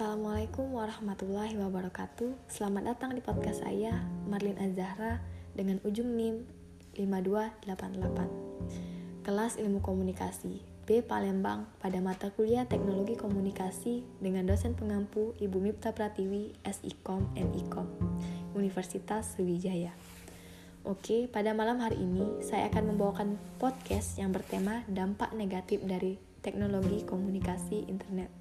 Assalamualaikum warahmatullahi wabarakatuh Selamat datang di podcast saya, Marlin Azahra Dengan ujung NIM 5288 Kelas Ilmu Komunikasi B. Palembang pada mata kuliah Teknologi Komunikasi Dengan dosen pengampu Ibu Mipta Pratiwi, SIKOM, MIKOM Universitas Sriwijaya Oke, pada malam hari ini saya akan membawakan podcast yang bertema dampak negatif dari teknologi komunikasi internet.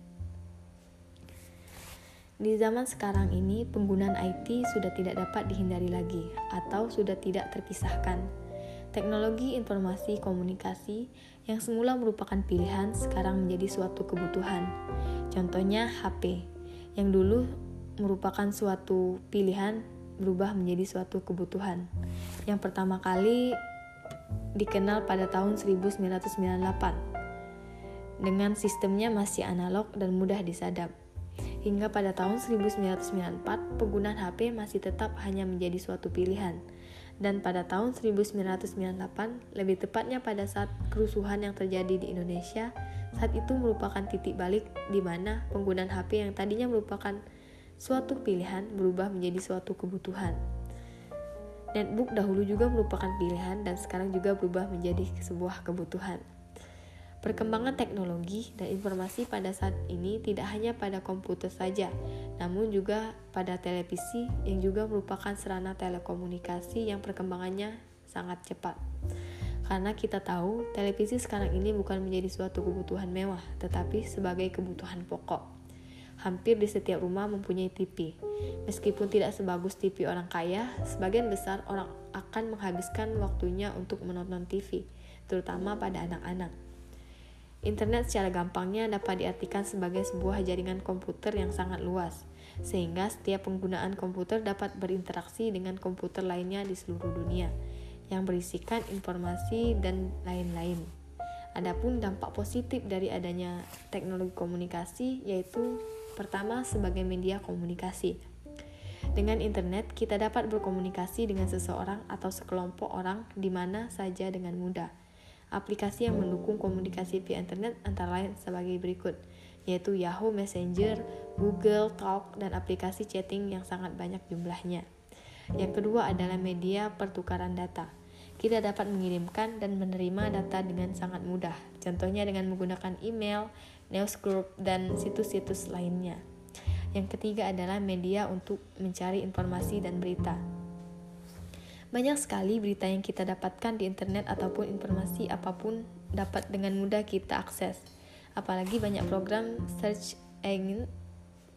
Di zaman sekarang ini, penggunaan IT sudah tidak dapat dihindari lagi atau sudah tidak terpisahkan. Teknologi informasi komunikasi yang semula merupakan pilihan sekarang menjadi suatu kebutuhan. Contohnya HP, yang dulu merupakan suatu pilihan berubah menjadi suatu kebutuhan. Yang pertama kali dikenal pada tahun 1998 dengan sistemnya masih analog dan mudah disadap. Hingga pada tahun 1994, penggunaan HP masih tetap hanya menjadi suatu pilihan. Dan pada tahun 1998, lebih tepatnya pada saat kerusuhan yang terjadi di Indonesia, saat itu merupakan titik balik di mana penggunaan HP yang tadinya merupakan suatu pilihan berubah menjadi suatu kebutuhan. Netbook dahulu juga merupakan pilihan dan sekarang juga berubah menjadi sebuah kebutuhan. Perkembangan teknologi dan informasi pada saat ini tidak hanya pada komputer saja, namun juga pada televisi yang juga merupakan sarana telekomunikasi yang perkembangannya sangat cepat. Karena kita tahu, televisi sekarang ini bukan menjadi suatu kebutuhan mewah, tetapi sebagai kebutuhan pokok. Hampir di setiap rumah mempunyai TV. Meskipun tidak sebagus TV orang kaya, sebagian besar orang akan menghabiskan waktunya untuk menonton TV, terutama pada anak-anak. Internet secara gampangnya dapat diartikan sebagai sebuah jaringan komputer yang sangat luas, sehingga setiap penggunaan komputer dapat berinteraksi dengan komputer lainnya di seluruh dunia, yang berisikan informasi dan lain-lain. Adapun dampak positif dari adanya teknologi komunikasi yaitu pertama sebagai media komunikasi. Dengan internet, kita dapat berkomunikasi dengan seseorang atau sekelompok orang di mana saja dengan mudah Aplikasi yang mendukung komunikasi via internet antara lain sebagai berikut, yaitu Yahoo Messenger, Google Talk, dan aplikasi chatting yang sangat banyak jumlahnya. Yang kedua adalah media pertukaran data. Kita dapat mengirimkan dan menerima data dengan sangat mudah, contohnya dengan menggunakan email, newsgroup, dan situs-situs lainnya. Yang ketiga adalah media untuk mencari informasi dan berita. Banyak sekali berita yang kita dapatkan di internet ataupun informasi apa pun dapat dengan mudah kita akses. Apalagi banyak program search engine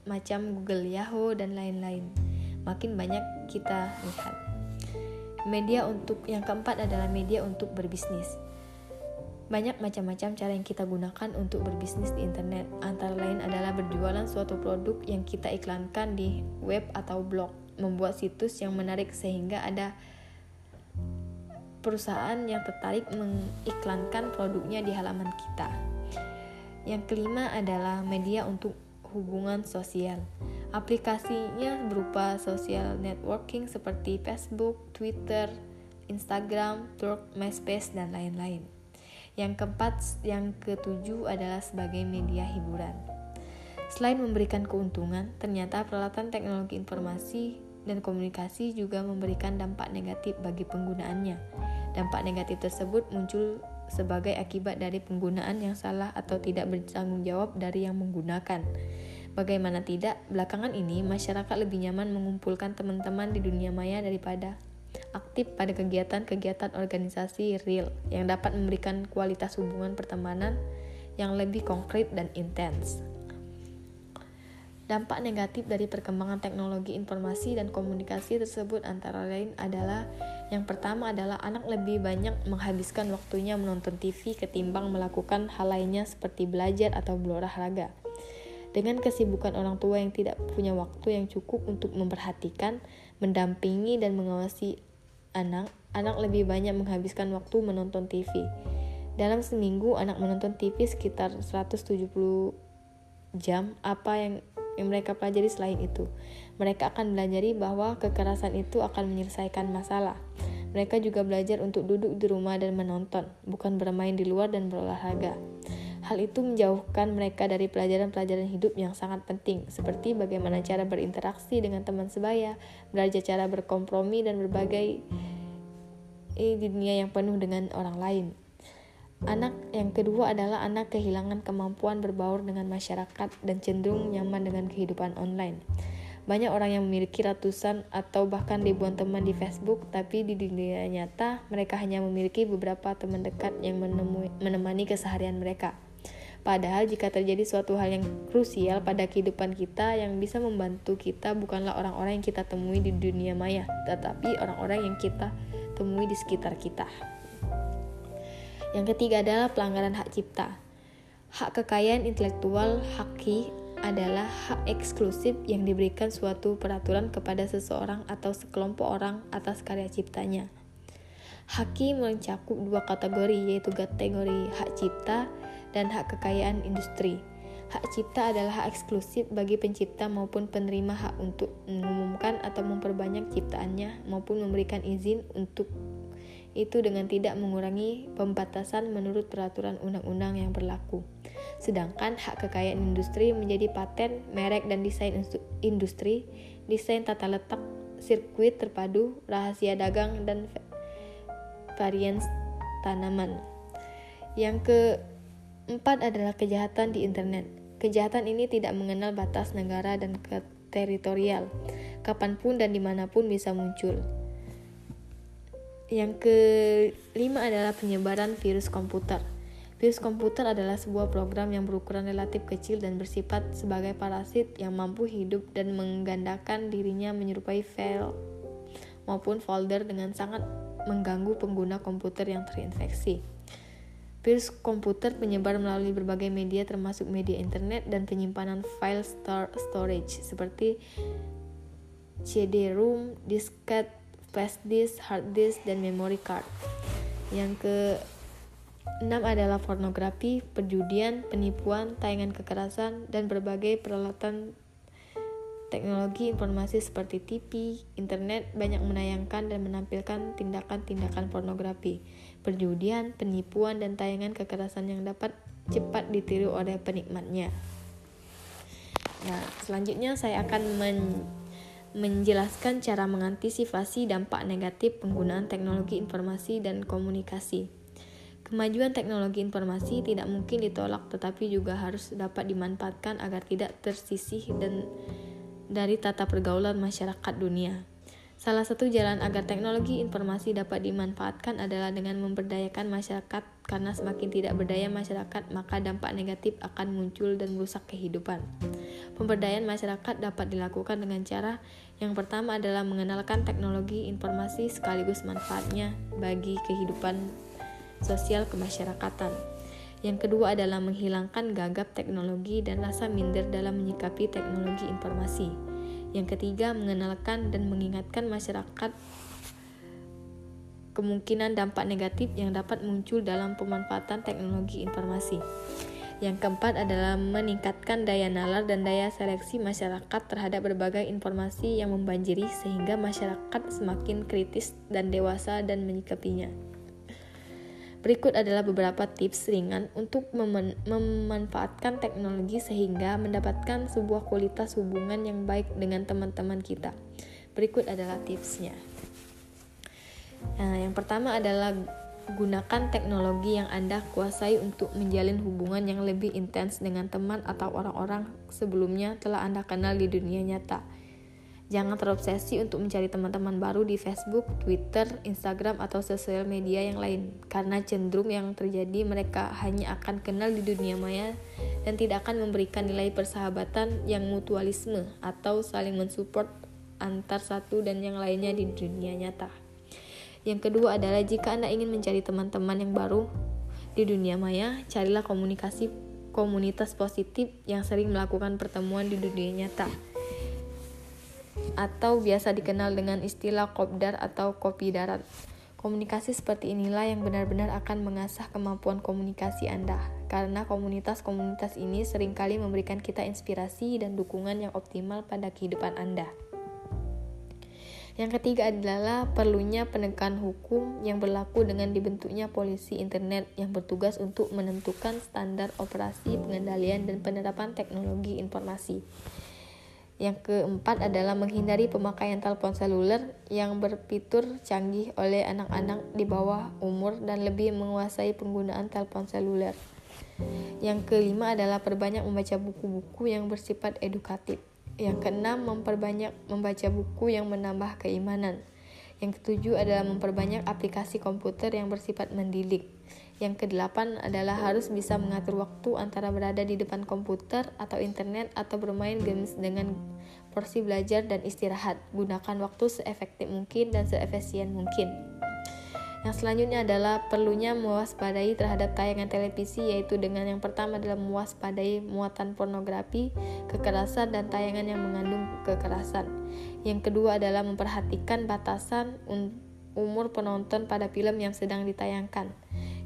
macam Google, Yahoo, dan lain-lain. Makin banyak kita lihat. Media untuk yang keempat adalah media untuk berbisnis. Banyak macam-macam cara yang kita gunakan untuk berbisnis di internet. Antara lain adalah berjualan suatu produk yang kita iklankan di web atau blog, membuat situs yang menarik sehingga ada perusahaan yang tertarik mengiklankan produknya di halaman kita. Yang kelima adalah media untuk hubungan sosial. Aplikasinya berupa social networking seperti Facebook, Twitter, Instagram, Turk, MySpace, dan lain-lain. Yang keempat, yang ketujuh adalah sebagai media hiburan. Selain memberikan keuntungan, ternyata peralatan teknologi informasi dan komunikasi juga memberikan dampak negatif bagi penggunaannya Dampak negatif tersebut muncul sebagai akibat dari penggunaan yang salah atau tidak bertanggung jawab dari yang menggunakan. Bagaimana tidak, belakangan ini masyarakat lebih nyaman mengumpulkan teman-teman di dunia maya daripada aktif pada kegiatan-kegiatan organisasi real yang dapat memberikan kualitas hubungan pertemanan yang lebih konkret dan intens. Dampak negatif dari perkembangan teknologi informasi dan komunikasi tersebut antara lain adalah yang pertama adalah anak lebih banyak menghabiskan waktunya menonton TV ketimbang melakukan hal lainnya seperti belajar atau berolahraga. Dengan kesibukan orang tua yang tidak punya waktu yang cukup untuk memperhatikan, mendampingi, dan mengawasi anak, anak lebih banyak menghabiskan waktu menonton TV. Dalam seminggu, anak menonton TV sekitar 170 jam, apa yang yang mereka pelajari selain itu. Mereka akan belajar bahwa kekerasan itu akan menyelesaikan masalah. Mereka juga belajar untuk duduk di rumah dan menonton, bukan bermain di luar dan berolahraga. Hal itu menjauhkan mereka dari pelajaran-pelajaran hidup yang sangat penting, seperti bagaimana cara berinteraksi dengan teman sebaya, belajar cara berkompromi dan berbagai di dunia yang penuh dengan orang lain. Anak yang kedua adalah anak kehilangan kemampuan berbaur dengan masyarakat dan cenderung nyaman dengan kehidupan online. Banyak orang yang memiliki ratusan atau bahkan ribuan teman di Facebook, tapi di dunia nyata mereka hanya memiliki beberapa teman dekat yang menemui, menemani keseharian mereka. Padahal jika terjadi suatu hal yang krusial pada kehidupan kita yang bisa membantu kita bukanlah orang-orang yang kita temui di dunia maya, tetapi orang-orang yang kita temui di sekitar kita. Yang ketiga adalah pelanggaran hak cipta. Hak kekayaan intelektual haki adalah hak eksklusif yang diberikan suatu peraturan kepada seseorang atau sekelompok orang atas karya ciptanya. Haki mencakup dua kategori yaitu kategori hak cipta dan hak kekayaan industri. Hak cipta adalah hak eksklusif bagi pencipta maupun penerima hak untuk mengumumkan atau memperbanyak ciptaannya maupun memberikan izin untuk itu dengan tidak mengurangi pembatasan menurut peraturan undang-undang yang berlaku. Sedangkan hak kekayaan industri menjadi paten, merek, dan desain industri, desain tata letak, sirkuit terpadu, rahasia dagang, dan varian tanaman. Yang keempat adalah kejahatan di internet. Kejahatan ini tidak mengenal batas negara dan teritorial, kapan pun dan di mana pun bisa muncul. Yang kelima adalah penyebaran virus komputer. Virus komputer adalah sebuah program yang berukuran relatif kecil dan bersifat sebagai parasit yang mampu hidup dan menggandakan dirinya menyerupai file maupun folder dengan sangat mengganggu pengguna komputer yang terinfeksi. Virus komputer penyebar melalui berbagai media termasuk media internet dan penyimpanan file storage seperti CD-ROM, disket, flash disk, hard disk, dan memory card. Yang ke enam adalah pornografi, perjudian, penipuan, tayangan kekerasan, dan berbagai peralatan teknologi informasi seperti TV, internet banyak menayangkan dan menampilkan tindakan-tindakan pornografi, perjudian, penipuan, dan tayangan kekerasan yang dapat cepat ditiru oleh penikmatnya. Nah, selanjutnya saya akan men menjelaskan cara mengantisipasi dampak negatif penggunaan teknologi informasi dan komunikasi. Kemajuan teknologi informasi tidak mungkin ditolak tetapi juga harus dapat dimanfaatkan agar tidak tersisih dan dari tata pergaulan masyarakat dunia. Salah satu jalan agar teknologi informasi dapat dimanfaatkan adalah dengan memberdayakan masyarakat karena semakin tidak berdaya masyarakat maka dampak negatif akan muncul dan merusak kehidupan. Pemberdayaan masyarakat dapat dilakukan dengan cara yang pertama adalah mengenalkan teknologi informasi sekaligus manfaatnya bagi kehidupan sosial kemasyarakatan. Yang kedua adalah menghilangkan gagap teknologi dan rasa minder dalam menyikapi teknologi informasi. Yang ketiga, mengenalkan dan mengingatkan masyarakat kemungkinan dampak negatif yang dapat muncul dalam pemanfaatan teknologi informasi. Yang keempat adalah meningkatkan daya nalar dan daya seleksi masyarakat terhadap berbagai informasi yang membanjiri sehingga masyarakat semakin kritis dan dewasa dan menyikapinya. Berikut adalah beberapa tips ringan untuk mem memanfaatkan teknologi sehingga mendapatkan sebuah kualitas hubungan yang baik dengan teman-teman kita. Berikut adalah tipsnya. Nah, yang pertama adalah gunakan teknologi yang Anda kuasai untuk menjalin hubungan yang lebih intens dengan teman atau orang-orang sebelumnya telah Anda kenal di dunia nyata. Jangan terobsesi untuk mencari teman-teman baru di Facebook, Twitter, Instagram, atau sosial media yang lain, karena cenderung yang terjadi mereka hanya akan kenal di dunia maya dan tidak akan memberikan nilai persahabatan yang mutualisme atau saling mensupport antar satu dan yang lainnya di dunia nyata. Yang kedua adalah jika Anda ingin mencari teman-teman yang baru di dunia maya, carilah komunikasi komunitas positif yang sering melakukan pertemuan di dunia nyata atau biasa dikenal dengan istilah kopdar atau kopi darat. Komunikasi seperti inilah yang benar-benar akan mengasah kemampuan komunikasi Anda, karena komunitas-komunitas ini sering kali memberikan kita inspirasi dan dukungan yang optimal pada kehidupan Anda. Yang ketiga adalah perlunya penegakan hukum yang berlaku dengan dibentuknya polisi internet yang bertugas untuk menentukan standar operasi, pengendalian, dan penerapan teknologi informasi. Yang keempat adalah menghindari pemakaian telepon seluler yang berfitur canggih oleh anak-anak di bawah umur dan lebih menguasai penggunaan telepon seluler. Yang kelima adalah perbanyak membaca buku-buku yang bersifat edukatif. Yang keenam, memperbanyak membaca buku yang menambah keimanan. Yang ketujuh adalah memperbanyak aplikasi komputer yang bersifat mendidik. Yang kedelapan adalah harus bisa mengatur waktu antara berada di depan komputer atau internet atau bermain games dengan porsi belajar dan istirahat. Gunakan waktu seefektif mungkin dan seefisien mungkin. Yang selanjutnya adalah perlunya mewaspadai terhadap tayangan televisi yaitu dengan yang pertama adalah mewaspadai muatan pornografi, kekerasan dan tayangan yang mengandung kekerasan. Yang kedua adalah memperhatikan batasan umur penonton pada film yang sedang ditayangkan.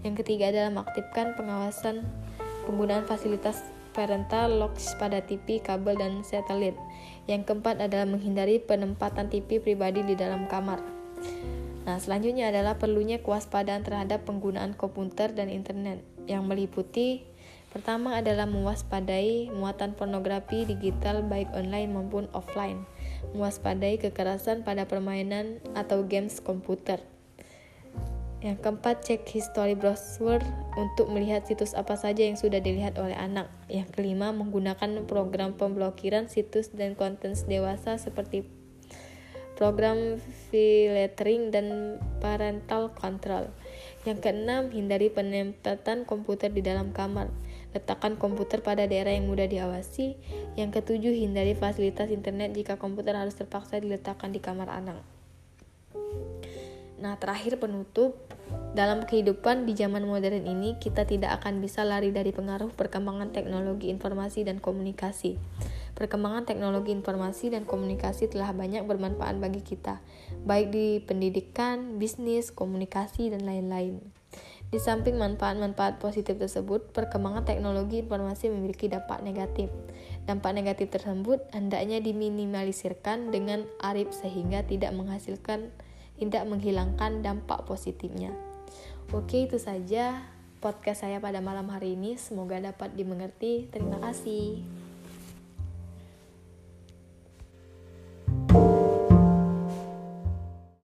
Yang ketiga adalah mengaktifkan pengawasan penggunaan fasilitas parental locks pada TV, kabel, dan satelit. Yang keempat adalah menghindari penempatan TV pribadi di dalam kamar. Nah, selanjutnya adalah perlunya kewaspadaan terhadap penggunaan komputer dan internet yang meliputi pertama adalah mewaspadai muatan pornografi digital baik online maupun offline, mewaspadai kekerasan pada permainan atau games komputer. Yang keempat, cek history browser untuk melihat situs apa saja yang sudah dilihat oleh anak. Yang kelima, menggunakan program pemblokiran situs dan konten dewasa seperti program filtering dan parental control. Yang keenam, hindari penempatan komputer di dalam kamar. Letakkan komputer pada daerah yang mudah diawasi. Yang ketujuh, hindari fasilitas internet jika komputer harus terpaksa diletakkan di kamar anak. Nah, terakhir penutup, dalam kehidupan di zaman modern ini, kita tidak akan bisa lari dari pengaruh perkembangan teknologi informasi dan komunikasi. Perkembangan teknologi informasi dan komunikasi telah banyak bermanfaat bagi kita, baik di pendidikan, bisnis, komunikasi, dan lain-lain. Di samping manfaat-manfaat positif tersebut, perkembangan teknologi informasi memiliki dampak negatif. Dampak negatif tersebut hendaknya diminimalisirkan dengan arif sehingga tidak menghasilkan tidak menghilangkan dampak positifnya. Oke, itu saja podcast saya pada malam hari ini. Semoga dapat dimengerti. Terima kasih.